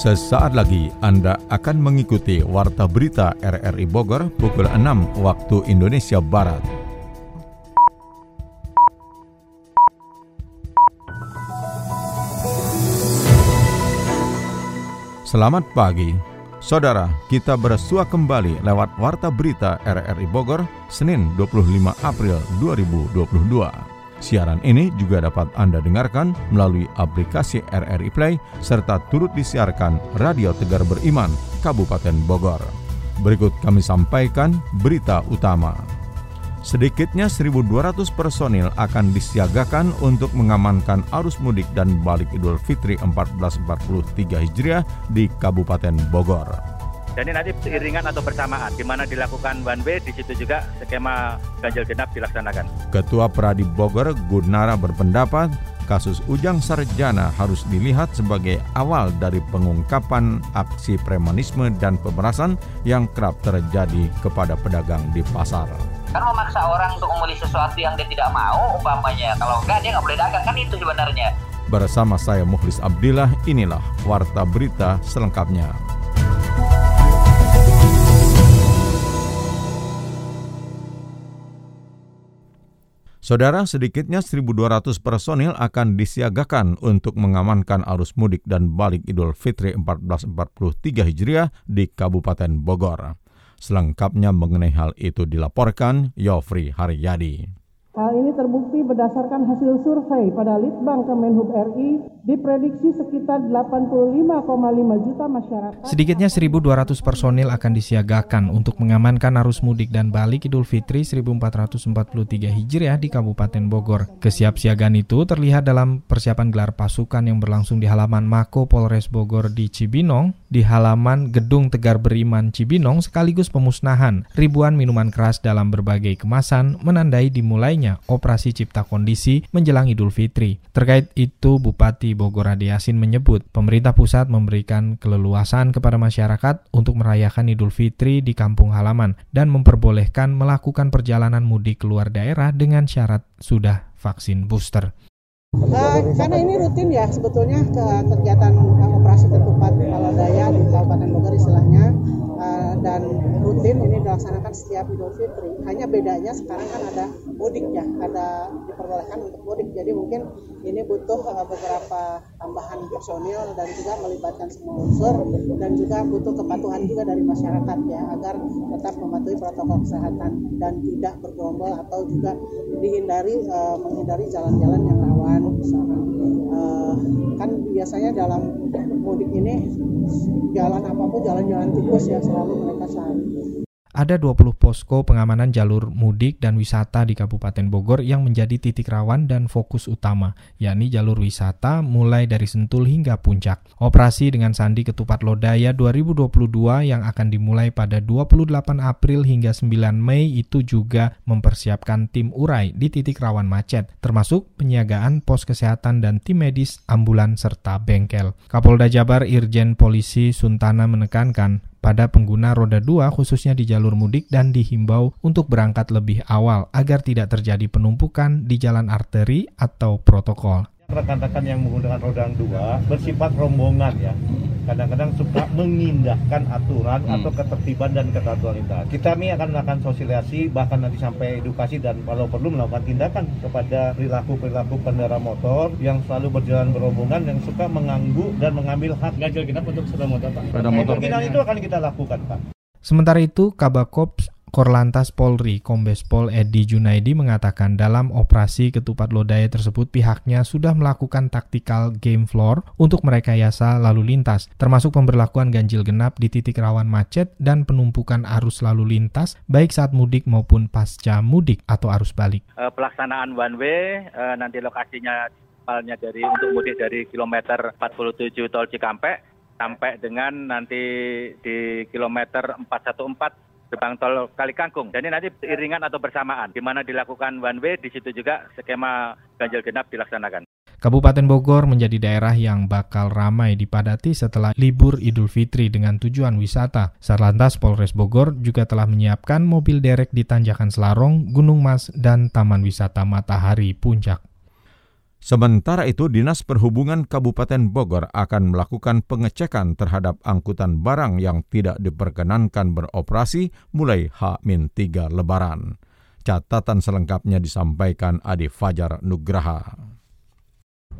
Sesaat lagi Anda akan mengikuti Warta Berita RRI Bogor pukul 6 waktu Indonesia Barat. Selamat pagi, Saudara, kita bersua kembali lewat Warta Berita RRI Bogor, Senin 25 April 2022. Siaran ini juga dapat Anda dengarkan melalui aplikasi RRI Play serta turut disiarkan Radio Tegar Beriman, Kabupaten Bogor. Berikut kami sampaikan berita utama. Sedikitnya 1.200 personil akan disiagakan untuk mengamankan arus mudik dan balik Idul Fitri 1443 Hijriah di Kabupaten Bogor. Jadi nanti iringan atau bersamaan, di mana dilakukan one way, di situ juga skema ganjil genap dilaksanakan. Ketua Pradi Bogor Gunara berpendapat kasus Ujang Sarjana harus dilihat sebagai awal dari pengungkapan aksi premanisme dan pemerasan yang kerap terjadi kepada pedagang di pasar. Kan memaksa orang untuk membeli sesuatu yang dia tidak mau, umpamanya. Kalau enggak, dia nggak boleh dagang. Kan itu sebenarnya. Bersama saya Muhlis Abdillah, inilah Warta Berita selengkapnya. Saudara, sedikitnya 1.200 personil akan disiagakan untuk mengamankan arus mudik dan balik Idul Fitri 1443 Hijriah di Kabupaten Bogor. Selengkapnya mengenai hal itu dilaporkan Yofri Haryadi. Hal ini terbukti berdasarkan hasil survei pada Litbang Kemenhub RI diprediksi sekitar 85,5 juta masyarakat. Sedikitnya 1.200 personil akan disiagakan untuk mengamankan arus mudik dan balik Idul Fitri 1443 Hijriah di Kabupaten Bogor. Kesiapsiagaan itu terlihat dalam persiapan gelar pasukan yang berlangsung di halaman Mako Polres Bogor di Cibinong, di halaman Gedung Tegar Beriman Cibinong sekaligus pemusnahan ribuan minuman keras dalam berbagai kemasan menandai dimulai operasi cipta kondisi menjelang Idul Fitri. Terkait itu, Bupati Bogor Ade Yasin menyebut pemerintah pusat memberikan keleluasan kepada masyarakat untuk merayakan Idul Fitri di kampung halaman dan memperbolehkan melakukan perjalanan mudik keluar daerah dengan syarat sudah vaksin booster. Uh, karena ini rutin ya sebetulnya ke kegiatan uh, operasi ketupat daya di Kabupaten Bogor istilahnya dan rutin ini dilaksanakan setiap Idul Fitri. Hanya bedanya sekarang kan ada mudik ya, ada diperbolehkan untuk mudik. Jadi mungkin ini butuh uh, beberapa tambahan personil dan juga melibatkan semua unsur dan juga butuh kepatuhan juga dari masyarakat ya agar tetap mematuhi protokol kesehatan dan tidak bergerombol atau juga dihindari uh, menghindari jalan-jalan yang rawan misalkan uh, kan biasanya dalam mudik ini jalan apa pun jalan-jalan tikus ya selalu mereka cari ada 20 posko pengamanan jalur mudik dan wisata di Kabupaten Bogor yang menjadi titik rawan dan fokus utama, yakni jalur wisata mulai dari Sentul hingga Puncak. Operasi dengan Sandi Ketupat Lodaya 2022 yang akan dimulai pada 28 April hingga 9 Mei itu juga mempersiapkan tim urai di titik rawan macet, termasuk penyiagaan pos kesehatan dan tim medis, ambulan, serta bengkel. Kapolda Jabar Irjen Polisi Suntana menekankan pada pengguna roda 2 khususnya di jalur mudik dan dihimbau untuk berangkat lebih awal agar tidak terjadi penumpukan di jalan arteri atau protokol rekan-rekan yang menggunakan roda dua bersifat rombongan ya kadang-kadang suka mengindahkan aturan hmm. atau ketertiban dan ketatuan lintas. Kita ini akan melakukan sosialisasi bahkan nanti sampai edukasi dan kalau perlu melakukan tindakan kepada perilaku-perilaku pengendara motor yang selalu berjalan berombongan yang suka mengganggu dan mengambil hak ganjil genap untuk sepeda motor Pak. Sepeda motor. itu akan kita lakukan Pak. Sementara itu, Kabakops Korlantas Polri Kombes Pol Edi Junaidi mengatakan dalam operasi ketupat lodaya tersebut pihaknya sudah melakukan taktikal game floor untuk merekayasa lalu lintas, termasuk pemberlakuan ganjil genap di titik rawan macet dan penumpukan arus lalu lintas baik saat mudik maupun pasca mudik atau arus balik. Eh, pelaksanaan one way eh, nanti lokasinya awalnya dari untuk mudik dari kilometer 47 tol Cikampek sampai dengan nanti di kilometer 414 gerbang tol Kali Kangkung. Jadi nanti iringan atau bersamaan, di mana dilakukan one way, di situ juga skema ganjil genap dilaksanakan. Kabupaten Bogor menjadi daerah yang bakal ramai dipadati setelah libur Idul Fitri dengan tujuan wisata. Sarlantas Polres Bogor juga telah menyiapkan mobil derek di Tanjakan Selarong, Gunung Mas, dan Taman Wisata Matahari Puncak. Sementara itu, Dinas Perhubungan Kabupaten Bogor akan melakukan pengecekan terhadap angkutan barang yang tidak diperkenankan beroperasi mulai H-3 Lebaran. Catatan selengkapnya disampaikan Adi Fajar Nugraha.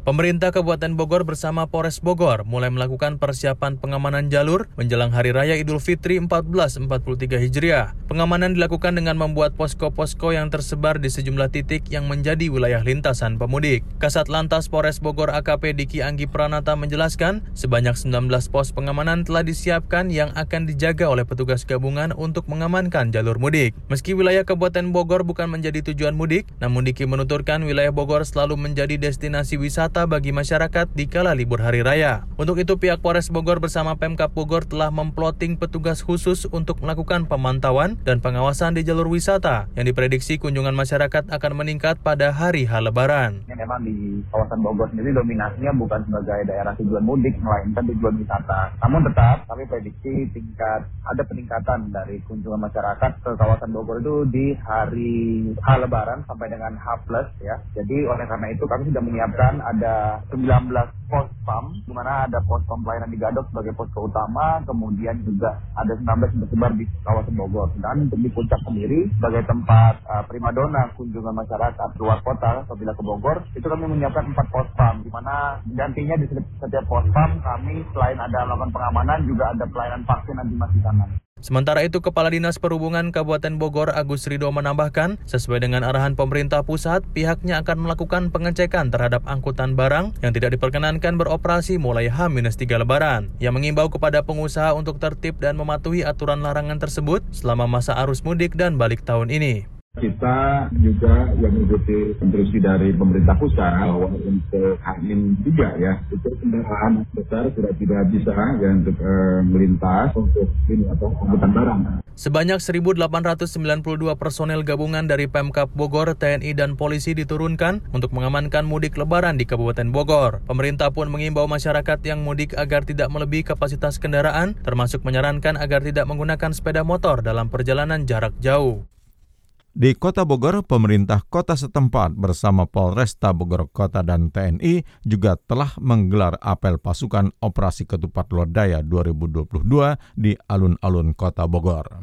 Pemerintah Kabupaten Bogor bersama Polres Bogor mulai melakukan persiapan pengamanan jalur menjelang Hari Raya Idul Fitri 1443 Hijriah. Pengamanan dilakukan dengan membuat posko-posko yang tersebar di sejumlah titik yang menjadi wilayah lintasan pemudik. Kasat Lantas Polres Bogor AKP Diki Anggi Pranata menjelaskan, sebanyak 19 pos pengamanan telah disiapkan yang akan dijaga oleh petugas gabungan untuk mengamankan jalur mudik. Meski wilayah Kabupaten Bogor bukan menjadi tujuan mudik, namun Diki menuturkan wilayah Bogor selalu menjadi destinasi wisata wisata bagi masyarakat di kala libur hari raya. Untuk itu pihak Polres Bogor bersama Pemkap Bogor telah memploting petugas khusus untuk melakukan pemantauan dan pengawasan di jalur wisata yang diprediksi kunjungan masyarakat akan meningkat pada hari H Lebaran. Memang di kawasan Bogor sendiri dominasinya bukan sebagai daerah tujuan mudik melainkan tujuan wisata. Namun tetap kami prediksi tingkat ada peningkatan dari kunjungan masyarakat ke kawasan Bogor itu di hari H Lebaran sampai dengan H plus ya. Jadi oleh karena itu kami sudah menyiapkan ada ada 19 pos pam, di mana ada pos pam pelayanan di Gadok sebagai pos utama, kemudian juga ada 19 yang tersebar di kawasan Bogor. Dan untuk di puncak sendiri, sebagai tempat uh, primadona kunjungan masyarakat luar kota apabila ke Bogor, itu kami menyiapkan 4 pos pam, di mana gantinya di setiap pos pam kami selain ada melakukan pengamanan, juga ada pelayanan vaksin nanti masih sana. Sementara itu, Kepala Dinas Perhubungan Kabupaten Bogor Agus Rido menambahkan, sesuai dengan arahan pemerintah pusat, pihaknya akan melakukan pengecekan terhadap angkutan barang yang tidak diperkenankan beroperasi mulai H-3 Lebaran. Yang mengimbau kepada pengusaha untuk tertib dan mematuhi aturan larangan tersebut selama masa arus mudik dan balik tahun ini. Kita juga yang mengikuti instruksi dari pemerintah pusat bahwa untuk Hamin juga ya itu kendaraan besar sudah tidak bisa ya untuk e, melintas untuk ini atau angkutan barang. Sebanyak 1.892 personel gabungan dari Pemkap Bogor, TNI dan polisi diturunkan untuk mengamankan mudik Lebaran di Kabupaten Bogor. Pemerintah pun mengimbau masyarakat yang mudik agar tidak melebihi kapasitas kendaraan, termasuk menyarankan agar tidak menggunakan sepeda motor dalam perjalanan jarak jauh. Di Kota Bogor, pemerintah kota setempat bersama Polresta Bogor Kota dan TNI juga telah menggelar apel pasukan Operasi Ketupat Lodaya 2022 di alun-alun Kota Bogor.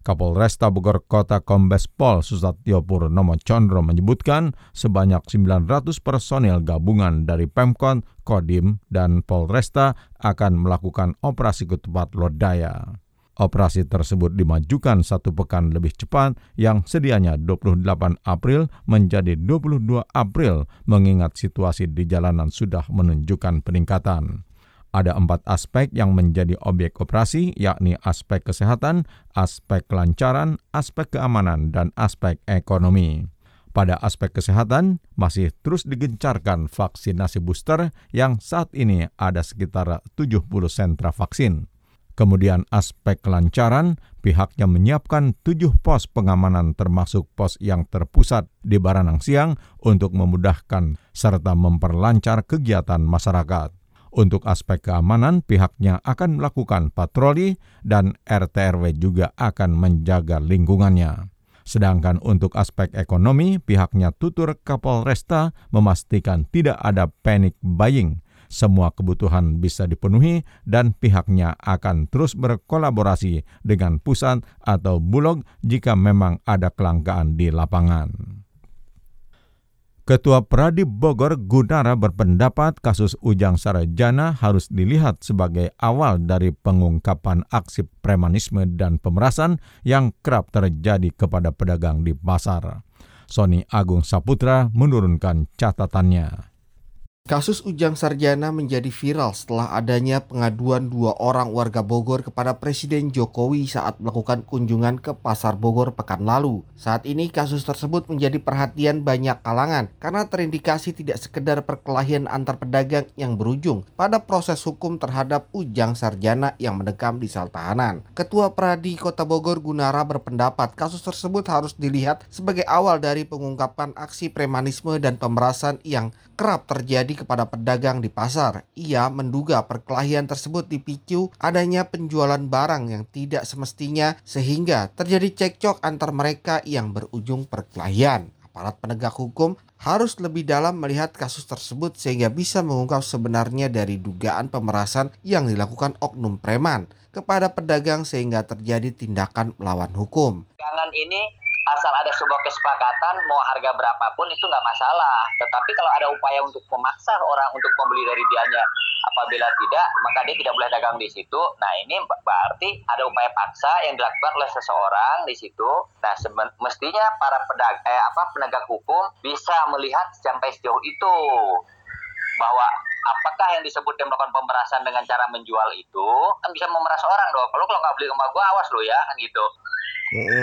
Kapolresta Bogor Kota Kombes Pol Susatyo Purnomo Condro menyebutkan sebanyak 900 personil gabungan dari Pemkot, Kodim, dan Polresta akan melakukan operasi ketupat Lodaya. Operasi tersebut dimajukan satu pekan lebih cepat yang sedianya 28 April menjadi 22 April mengingat situasi di jalanan sudah menunjukkan peningkatan. Ada empat aspek yang menjadi objek operasi, yakni aspek kesehatan, aspek kelancaran, aspek keamanan, dan aspek ekonomi. Pada aspek kesehatan, masih terus digencarkan vaksinasi booster yang saat ini ada sekitar 70 sentra vaksin. Kemudian aspek kelancaran, pihaknya menyiapkan tujuh pos pengamanan termasuk pos yang terpusat di Baranang Siang untuk memudahkan serta memperlancar kegiatan masyarakat. Untuk aspek keamanan, pihaknya akan melakukan patroli dan RTRW juga akan menjaga lingkungannya. Sedangkan untuk aspek ekonomi, pihaknya tutur Kapolresta memastikan tidak ada panic buying semua kebutuhan bisa dipenuhi dan pihaknya akan terus berkolaborasi dengan pusat atau bulog jika memang ada kelangkaan di lapangan. Ketua Pradip Bogor Gunara berpendapat kasus Ujang Sarjana harus dilihat sebagai awal dari pengungkapan aksi premanisme dan pemerasan yang kerap terjadi kepada pedagang di pasar. Sony Agung Saputra menurunkan catatannya. Kasus Ujang Sarjana menjadi viral setelah adanya pengaduan dua orang warga Bogor kepada Presiden Jokowi saat melakukan kunjungan ke Pasar Bogor pekan lalu. Saat ini kasus tersebut menjadi perhatian banyak kalangan karena terindikasi tidak sekedar perkelahian antar pedagang yang berujung pada proses hukum terhadap Ujang Sarjana yang mendekam di sel tahanan. Ketua Pradi Kota Bogor Gunara berpendapat kasus tersebut harus dilihat sebagai awal dari pengungkapan aksi premanisme dan pemerasan yang kerap terjadi kepada pedagang di pasar. Ia menduga perkelahian tersebut dipicu adanya penjualan barang yang tidak semestinya sehingga terjadi cekcok antar mereka yang berujung perkelahian. aparat penegak hukum harus lebih dalam melihat kasus tersebut sehingga bisa mengungkap sebenarnya dari dugaan pemerasan yang dilakukan oknum preman kepada pedagang sehingga terjadi tindakan melawan hukum. Jangan ini asal ada sebuah kesepakatan mau harga berapapun itu nggak masalah. Tetapi kalau ada upaya untuk memaksa orang untuk membeli dari dianya apabila tidak maka dia tidak boleh dagang di situ. Nah ini berarti ada upaya paksa yang dilakukan oleh seseorang di situ. Nah mestinya para pedag eh, apa penegak hukum bisa melihat sampai sejauh itu bahwa apakah yang disebut yang melakukan pemerasan dengan cara menjual itu kan bisa memeras orang dong. Kalau kalau nggak beli sama gua awas lo ya kan gitu.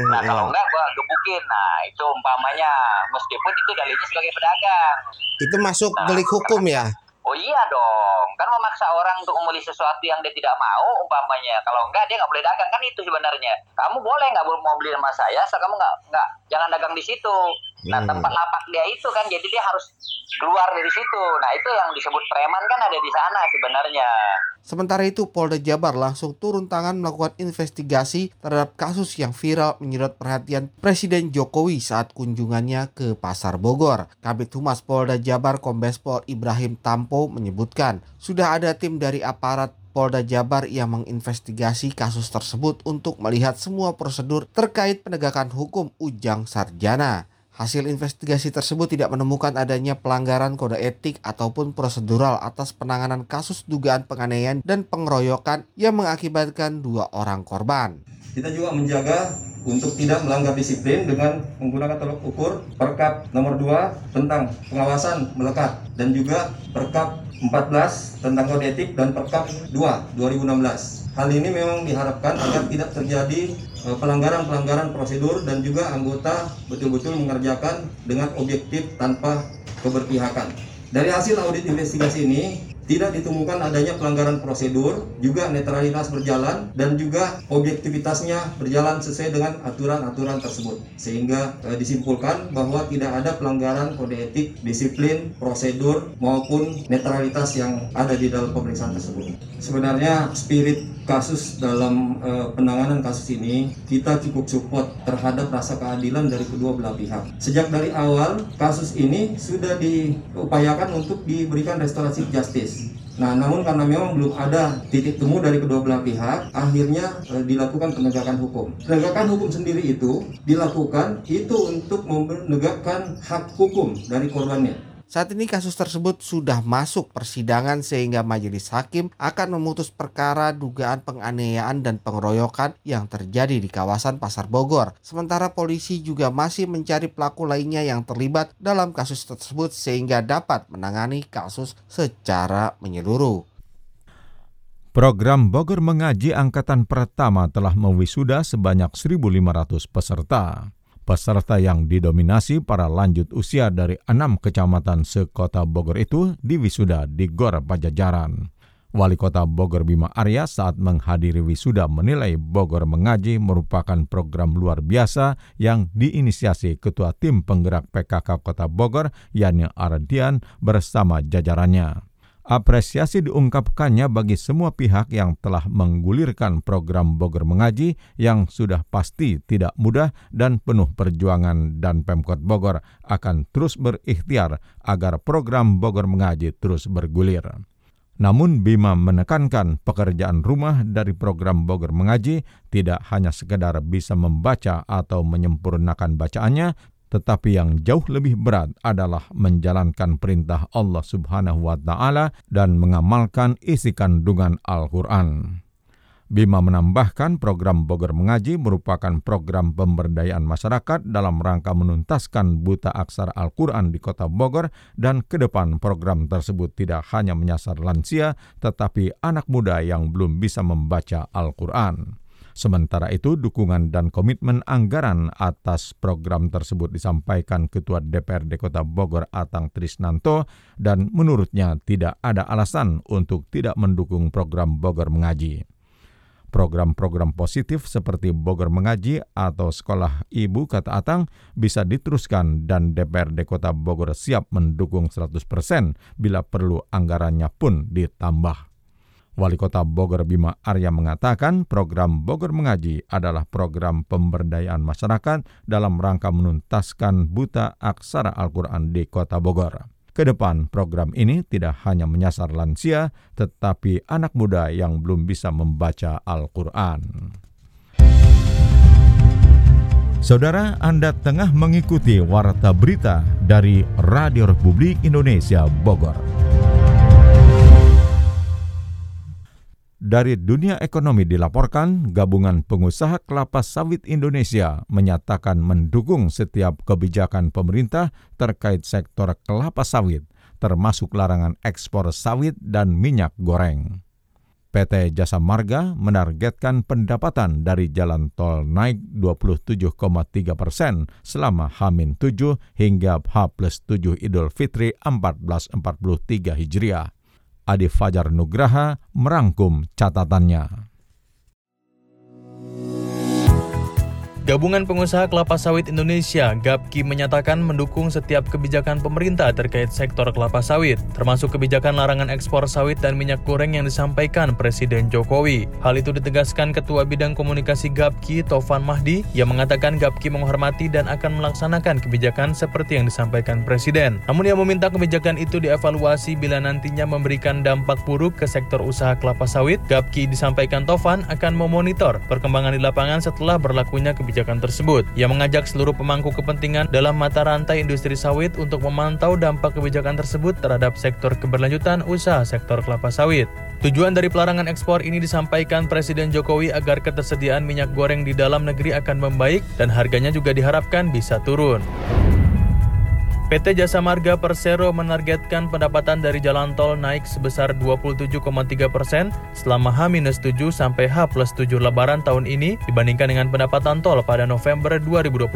Nah kalau enggak gue gebukin. Nah itu umpamanya meskipun itu dalilnya sebagai pedagang. Itu masuk nah, delik hukum ya? Oh iya dong, kan memaksa orang untuk membeli sesuatu yang dia tidak mau umpamanya. Kalau enggak dia nggak boleh dagang kan itu sebenarnya. Kamu boleh nggak mau beli sama saya, asal kamu nggak nggak jangan dagang di situ. Nah hmm. tempat lapak dia itu kan jadi dia harus keluar dari situ. Nah itu yang disebut preman kan ada di sana sebenarnya. Sementara itu Polda Jabar langsung turun tangan melakukan investigasi terhadap kasus yang viral menyedot perhatian Presiden Jokowi saat kunjungannya ke Pasar Bogor. Kabit Humas Polda Jabar Kombes Pol Ibrahim Tampo menyebutkan sudah ada tim dari aparat Polda Jabar yang menginvestigasi kasus tersebut untuk melihat semua prosedur terkait penegakan hukum Ujang Sarjana. Hasil investigasi tersebut tidak menemukan adanya pelanggaran kode etik ataupun prosedural atas penanganan kasus dugaan penganiayaan dan pengeroyokan yang mengakibatkan dua orang korban. Kita juga menjaga untuk tidak melanggar disiplin dengan menggunakan tolok ukur Perkap nomor 2 tentang pengawasan melekat dan juga Perkap 14 tentang kode etik dan Perkap 2 2016. Hal ini memang diharapkan agar tidak terjadi pelanggaran-pelanggaran prosedur dan juga anggota betul-betul mengerjakan dengan objektif tanpa keberpihakan. Dari hasil audit investigasi ini, tidak ditemukan adanya pelanggaran prosedur, juga netralitas berjalan, dan juga objektivitasnya berjalan sesuai dengan aturan-aturan tersebut. Sehingga e, disimpulkan bahwa tidak ada pelanggaran kode etik, disiplin, prosedur, maupun netralitas yang ada di dalam pemeriksaan tersebut. Sebenarnya spirit kasus dalam e, penanganan kasus ini, kita cukup support terhadap rasa keadilan dari kedua belah pihak. Sejak dari awal, kasus ini sudah diupayakan untuk diberikan restorasi justice Nah, namun karena memang belum ada titik temu dari kedua belah pihak, akhirnya e, dilakukan penegakan hukum. Penegakan hukum sendiri itu dilakukan itu untuk menegakkan hak hukum dari korbannya. Saat ini kasus tersebut sudah masuk persidangan sehingga majelis hakim akan memutus perkara dugaan penganiayaan dan pengeroyokan yang terjadi di kawasan Pasar Bogor. Sementara polisi juga masih mencari pelaku lainnya yang terlibat dalam kasus tersebut sehingga dapat menangani kasus secara menyeluruh. Program Bogor Mengaji Angkatan Pertama telah mewisuda sebanyak 1.500 peserta peserta yang didominasi para lanjut usia dari enam kecamatan sekota Bogor itu diwisuda di Gor Pajajaran. Wali Kota Bogor Bima Arya saat menghadiri wisuda menilai Bogor Mengaji merupakan program luar biasa yang diinisiasi Ketua Tim Penggerak PKK Kota Bogor, Yani Ardian, bersama jajarannya. Apresiasi diungkapkannya bagi semua pihak yang telah menggulirkan program Bogor Mengaji yang sudah pasti tidak mudah dan penuh perjuangan dan Pemkot Bogor akan terus berikhtiar agar program Bogor Mengaji terus bergulir. Namun Bima menekankan pekerjaan rumah dari program Bogor Mengaji tidak hanya sekedar bisa membaca atau menyempurnakan bacaannya, tetapi yang jauh lebih berat adalah menjalankan perintah Allah Subhanahu wa Ta'ala dan mengamalkan isi kandungan Al-Quran. Bima menambahkan program Bogor Mengaji merupakan program pemberdayaan masyarakat dalam rangka menuntaskan buta aksara Al-Quran di kota Bogor dan ke depan program tersebut tidak hanya menyasar lansia tetapi anak muda yang belum bisa membaca Al-Quran. Sementara itu, dukungan dan komitmen anggaran atas program tersebut disampaikan Ketua DPRD Kota Bogor Atang Trisnanto dan menurutnya tidak ada alasan untuk tidak mendukung program Bogor Mengaji. Program-program positif seperti Bogor Mengaji atau Sekolah Ibu kata Atang bisa diteruskan dan DPRD Kota Bogor siap mendukung 100% bila perlu anggarannya pun ditambah. Wali Kota Bogor Bima Arya mengatakan program Bogor Mengaji adalah program pemberdayaan masyarakat dalam rangka menuntaskan buta aksara Al-Quran di Kota Bogor. Ke depan program ini tidak hanya menyasar lansia, tetapi anak muda yang belum bisa membaca Al-Quran. Saudara, Anda tengah mengikuti Warta Berita dari Radio Republik Indonesia Bogor. Dari dunia ekonomi dilaporkan, Gabungan Pengusaha Kelapa Sawit Indonesia menyatakan mendukung setiap kebijakan pemerintah terkait sektor kelapa sawit, termasuk larangan ekspor sawit dan minyak goreng. PT Jasa Marga menargetkan pendapatan dari jalan tol naik 27,3 persen selama H-7 hingga H plus 7 Idul Fitri 1443 Hijriah. Adi Fajar Nugraha merangkum catatannya. Gabungan Pengusaha Kelapa Sawit Indonesia (GAPKI) menyatakan mendukung setiap kebijakan pemerintah terkait sektor kelapa sawit, termasuk kebijakan larangan ekspor sawit dan minyak goreng yang disampaikan Presiden Jokowi. Hal itu ditegaskan Ketua Bidang Komunikasi GAPKI Tovan Mahdi yang mengatakan GAPKI menghormati dan akan melaksanakan kebijakan seperti yang disampaikan Presiden. Namun ia meminta kebijakan itu dievaluasi bila nantinya memberikan dampak buruk ke sektor usaha kelapa sawit. GAPKI disampaikan Tovan akan memonitor perkembangan di lapangan setelah berlakunya kebijakan kebijakan tersebut. Ia mengajak seluruh pemangku kepentingan dalam mata rantai industri sawit untuk memantau dampak kebijakan tersebut terhadap sektor keberlanjutan usaha sektor kelapa sawit. Tujuan dari pelarangan ekspor ini disampaikan Presiden Jokowi agar ketersediaan minyak goreng di dalam negeri akan membaik dan harganya juga diharapkan bisa turun. PT Jasa Marga Persero menargetkan pendapatan dari jalan tol naik sebesar 27,3 persen selama H-7 sampai H-7 lebaran tahun ini dibandingkan dengan pendapatan tol pada November 2021.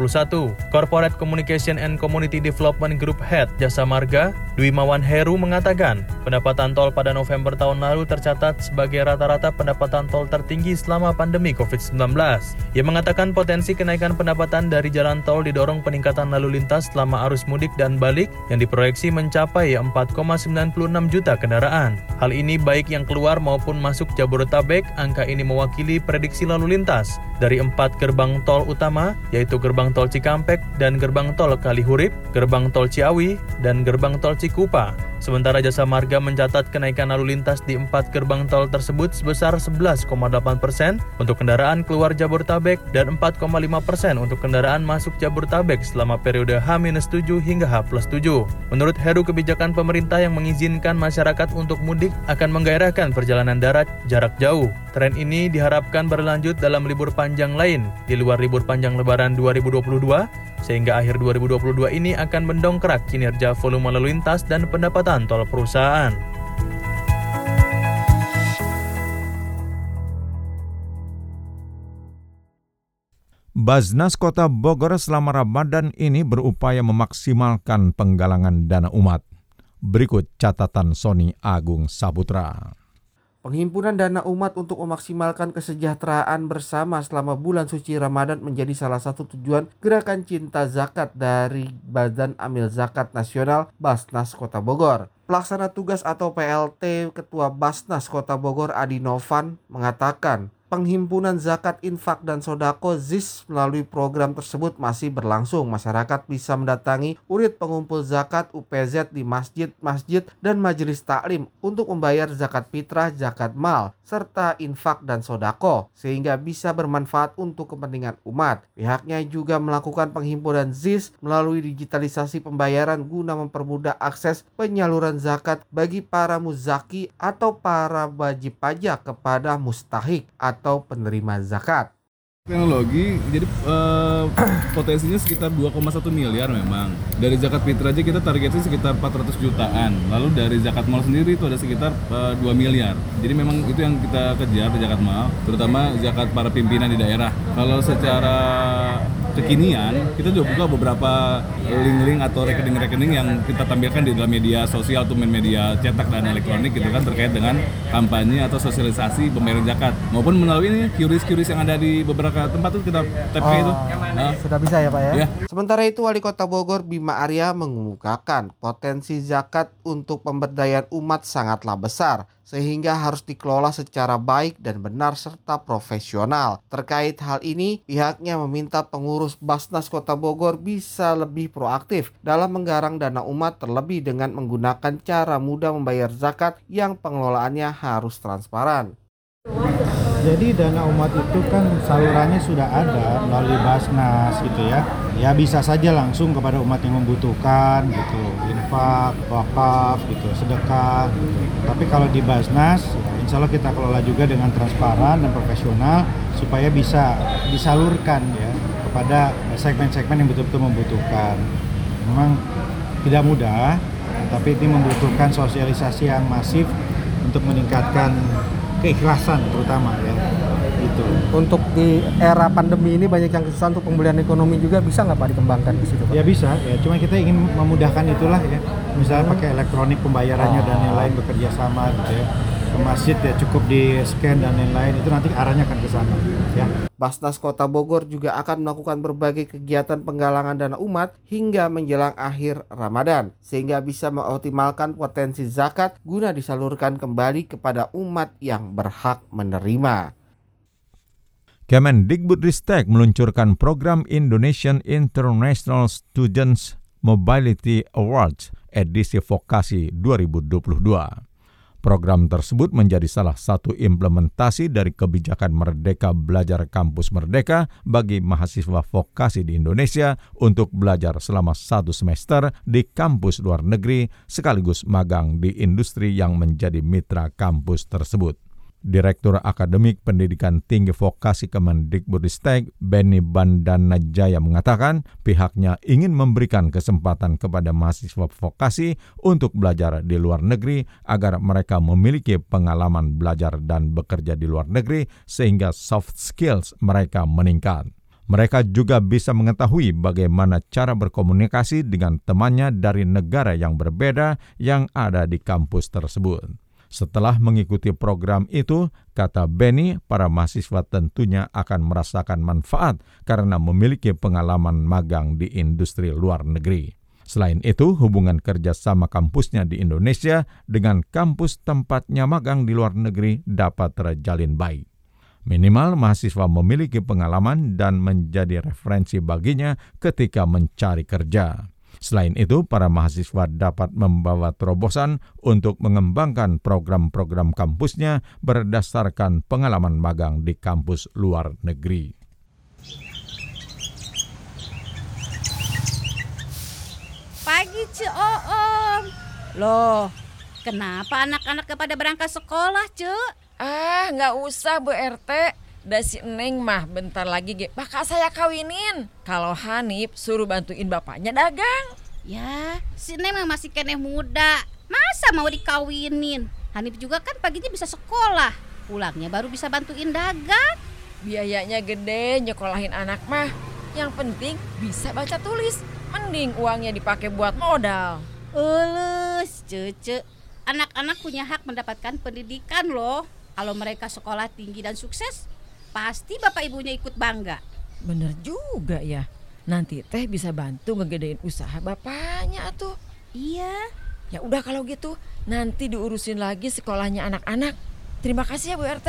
Corporate Communication and Community Development Group Head Jasa Marga, Dwi Mawan Heru mengatakan, pendapatan tol pada November tahun lalu tercatat sebagai rata-rata pendapatan tol tertinggi selama pandemi COVID-19. Ia mengatakan potensi kenaikan pendapatan dari jalan tol didorong peningkatan lalu lintas selama arus mudik dan dan balik yang diproyeksi mencapai 4,96 juta kendaraan. Hal ini baik yang keluar maupun masuk Jabodetabek, angka ini mewakili prediksi lalu lintas dari empat gerbang tol utama, yaitu gerbang tol Cikampek dan gerbang tol Kalihurip, gerbang tol Ciawi, dan gerbang tol Cikupa. Sementara Jasa Marga mencatat kenaikan lalu lintas di empat gerbang tol tersebut sebesar 11,8 persen untuk kendaraan keluar Jabodetabek dan 4,5 persen untuk kendaraan masuk Jabodetabek selama periode H-7 hingga H+7. Menurut Heru, kebijakan pemerintah yang mengizinkan masyarakat untuk mudik akan menggairahkan perjalanan darat jarak jauh. Tren ini diharapkan berlanjut dalam libur panjang lain di luar libur panjang Lebaran 2022 sehingga akhir 2022 ini akan mendongkrak kinerja volume lalu lintas dan pendapatan tol perusahaan. Baznas Kota Bogor selama Ramadan ini berupaya memaksimalkan penggalangan dana umat. Berikut catatan Sony Agung Saputra. Penghimpunan dana umat untuk memaksimalkan kesejahteraan bersama selama bulan suci Ramadan menjadi salah satu tujuan gerakan cinta zakat dari Badan Amil Zakat Nasional Basnas Kota Bogor. Pelaksana tugas atau PLT Ketua Basnas Kota Bogor Adi Novan mengatakan penghimpunan zakat infak dan sodako ZIS melalui program tersebut masih berlangsung. Masyarakat bisa mendatangi unit pengumpul zakat UPZ di masjid-masjid dan majelis taklim untuk membayar zakat fitrah, zakat mal, serta infak dan sodako sehingga bisa bermanfaat untuk kepentingan umat. Pihaknya juga melakukan penghimpunan ZIS melalui digitalisasi pembayaran guna mempermudah akses penyaluran zakat bagi para muzaki atau para wajib pajak kepada mustahik atau penerima zakat. Teknologi, jadi uh, potensinya sekitar 2,1 miliar memang. Dari zakat fitrah aja kita targetnya sekitar 400 jutaan. Lalu dari zakat mal sendiri itu ada sekitar uh, eh, 2 miliar. Jadi memang itu yang kita kejar di zakat mal, terutama zakat para pimpinan di daerah. Kalau secara kekinian kita juga buka beberapa link-link atau rekening-rekening yang kita tampilkan di dalam media sosial atau media cetak dan elektronik gitu kan terkait dengan kampanye atau sosialisasi pembayaran zakat maupun melalui ini QRIS-QRIS yang ada di beberapa tempat tuh kita tap oh, itu. Nah. Sudah bisa ya Pak ya? ya. Sementara itu Wali Kota Bogor Bima Arya mengemukakan potensi zakat untuk pemberdayaan umat sangatlah besar sehingga harus dikelola secara baik dan benar serta profesional. Terkait hal ini, pihaknya meminta pengurus Basnas Kota Bogor bisa lebih proaktif dalam menggarang dana umat terlebih dengan menggunakan cara mudah membayar zakat yang pengelolaannya harus transparan. Jadi dana umat itu kan salurannya sudah ada melalui Basnas gitu ya. Ya bisa saja langsung kepada umat yang membutuhkan gitu, infak, wakaf gitu, sedekah. Gitu. Tapi kalau di Basnas, ya insya Allah kita kelola juga dengan transparan dan profesional supaya bisa disalurkan ya kepada segmen-segmen yang betul-betul membutuhkan. Memang tidak mudah, tapi ini membutuhkan sosialisasi yang masif untuk meningkatkan keikhlasan terutama ya. Itu untuk di era pandemi ini banyak yang susah untuk pemulihan ekonomi juga bisa nggak pak dikembangkan di situ pak? ya bisa ya. Cuma kita ingin memudahkan itulah ya. Misalnya pakai elektronik pembayarannya oh. dan lain-lain bekerja sama gitu ya ke masjid ya cukup di scan dan lain-lain itu nanti arahnya akan ke sana ya. Basnas Kota Bogor juga akan melakukan berbagai kegiatan penggalangan dana umat hingga menjelang akhir Ramadan sehingga bisa mengoptimalkan potensi zakat guna disalurkan kembali kepada umat yang berhak menerima. Kemendikbudristek meluncurkan program Indonesian International Students Mobility Awards edisi vokasi 2022. Program tersebut menjadi salah satu implementasi dari kebijakan Merdeka Belajar Kampus Merdeka bagi mahasiswa vokasi di Indonesia untuk belajar selama satu semester di kampus luar negeri sekaligus magang di industri yang menjadi mitra kampus tersebut. Direktur Akademik Pendidikan Tinggi Vokasi Kemendikbudristek Benny Bandana Jaya mengatakan pihaknya ingin memberikan kesempatan kepada mahasiswa vokasi untuk belajar di luar negeri agar mereka memiliki pengalaman belajar dan bekerja di luar negeri sehingga soft skills mereka meningkat. Mereka juga bisa mengetahui bagaimana cara berkomunikasi dengan temannya dari negara yang berbeda yang ada di kampus tersebut. Setelah mengikuti program itu, kata Benny, para mahasiswa tentunya akan merasakan manfaat karena memiliki pengalaman magang di industri luar negeri. Selain itu, hubungan kerja sama kampusnya di Indonesia dengan kampus tempatnya magang di luar negeri dapat terjalin baik. Minimal mahasiswa memiliki pengalaman dan menjadi referensi baginya ketika mencari kerja. Selain itu, para mahasiswa dapat membawa terobosan untuk mengembangkan program-program kampusnya berdasarkan pengalaman magang di kampus luar negeri. Pagi, Ce Oom. Loh, kenapa anak-anak kepada berangkat sekolah, Ce? Ah, nggak usah, Bu RT. Da si Neng mah bentar lagi ge bakal saya kawinin. Kalau Hanif suruh bantuin bapaknya dagang. Ya, si Neng mah masih keneh muda. Masa mau dikawinin? Hanif juga kan paginya bisa sekolah. Pulangnya baru bisa bantuin dagang. Biayanya gede nyekolahin anak mah. Yang penting bisa baca tulis. Mending uangnya dipakai buat modal. Ulus, cece. Anak-anak punya hak mendapatkan pendidikan loh. Kalau mereka sekolah tinggi dan sukses, pasti bapak ibunya ikut bangga. Bener juga ya. Nanti teh bisa bantu ngegedein usaha bapaknya tuh. Iya. Ya udah kalau gitu, nanti diurusin lagi sekolahnya anak-anak. Terima kasih ya Bu RT.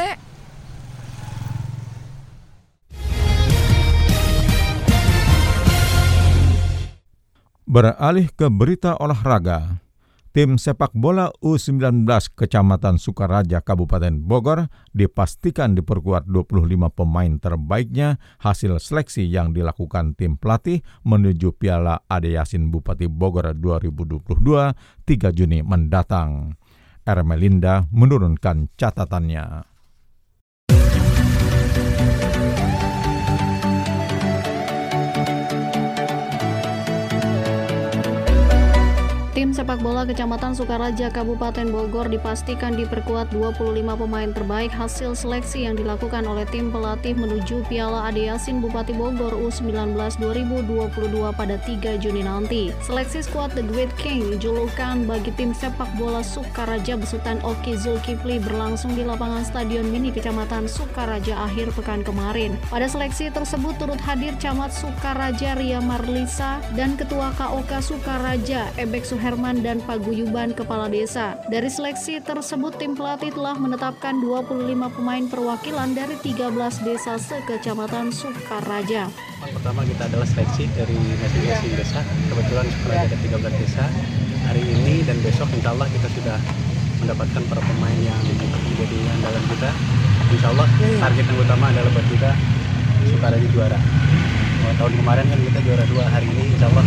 Beralih ke berita olahraga. Tim sepak bola U19 Kecamatan Sukaraja Kabupaten Bogor dipastikan diperkuat 25 pemain terbaiknya hasil seleksi yang dilakukan tim pelatih menuju Piala Ade Yasin Bupati Bogor 2022 3 Juni mendatang. Ermelinda menurunkan catatannya. Sepak bola Kecamatan Sukaraja Kabupaten Bogor dipastikan diperkuat 25 pemain terbaik hasil seleksi yang dilakukan oleh tim pelatih menuju Piala Ade Yasin Bupati Bogor U19 2022 pada 3 Juni nanti. Seleksi skuad The Great King julukan bagi tim sepak bola Sukaraja besutan Oki Zulkifli berlangsung di lapangan Stadion Mini Kecamatan Sukaraja akhir pekan kemarin. Pada seleksi tersebut turut hadir Camat Sukaraja Ria Marlisa dan Ketua KOK Sukaraja Ebek Suher Kebersamaan dan paguyuban kepala desa. Dari seleksi tersebut, tim pelatih telah menetapkan 25 pemain perwakilan dari 13 desa sekecamatan Sukaraja. Pertama kita adalah seleksi dari masing-masing desa. Kebetulan Sukaraja ada 13 desa. Hari ini dan besok insya Allah kita sudah mendapatkan para pemain yang menjadi andalan kita. Insya Allah target yang utama adalah buat kita Sukaraja juara. Tahun kemarin kan kita juara dua, hari ini insya Allah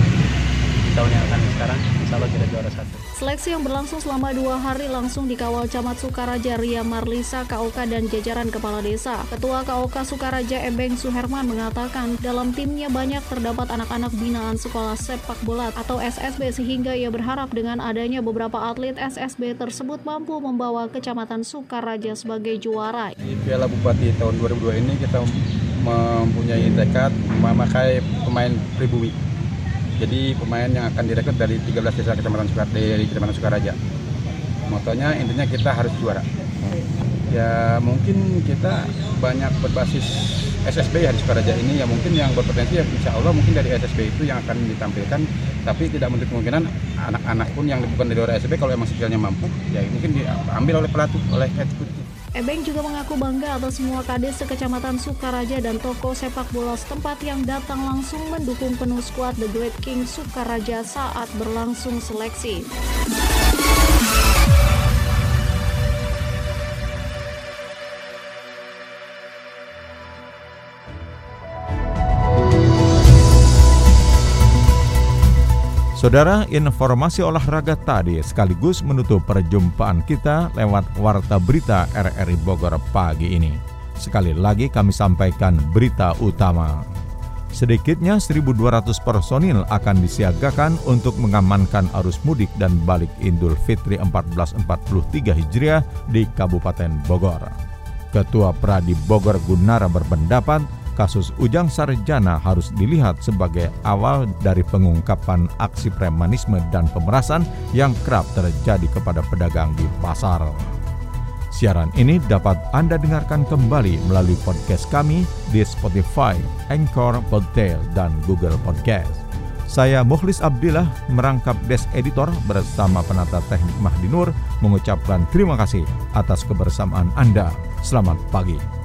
tahun yang akan sekarang insya Allah kita juara satu. Seleksi yang berlangsung selama dua hari langsung dikawal Camat Sukaraja Ria Marlisa KOK dan jajaran kepala desa. Ketua KOK Sukaraja Ebeng Suherman mengatakan dalam timnya banyak terdapat anak-anak binaan sekolah sepak bola atau SSB sehingga ia berharap dengan adanya beberapa atlet SSB tersebut mampu membawa Kecamatan Sukaraja sebagai juara. Di Piala Bupati tahun 2002 ini kita mempunyai tekad memakai pemain pribumi jadi pemain yang akan direkrut dari 13 desa kecamatan Sukaraja dari kecamatan Sukaraja. Motonya intinya kita harus juara. Ya mungkin kita banyak berbasis SSB ya di Sukaraja ini ya mungkin yang berpotensi ya insya Allah mungkin dari SSB itu yang akan ditampilkan tapi tidak menutup kemungkinan anak-anak pun yang bukan dari luar SSB kalau emang skillnya mampu ya mungkin diambil oleh pelatih oleh head coach Ebeng juga mengaku bangga atas semua kades sekecamatan Sukaraja dan toko sepak bola setempat yang datang langsung mendukung penuh skuad The Great King Sukaraja saat berlangsung seleksi. Saudara, informasi olahraga tadi sekaligus menutup perjumpaan kita lewat Warta Berita RRI Bogor pagi ini. Sekali lagi kami sampaikan berita utama. Sedikitnya 1.200 personil akan disiagakan untuk mengamankan arus mudik dan balik Idul Fitri 1443 Hijriah di Kabupaten Bogor. Ketua Pradi Bogor Gunara berpendapat kasus Ujang Sarjana harus dilihat sebagai awal dari pengungkapan aksi premanisme dan pemerasan yang kerap terjadi kepada pedagang di pasar. Siaran ini dapat Anda dengarkan kembali melalui podcast kami di Spotify, Anchor, Podtail, dan Google Podcast. Saya Mukhlis Abdillah merangkap Des Editor bersama penata teknik Mahdi Nur mengucapkan terima kasih atas kebersamaan Anda. Selamat pagi.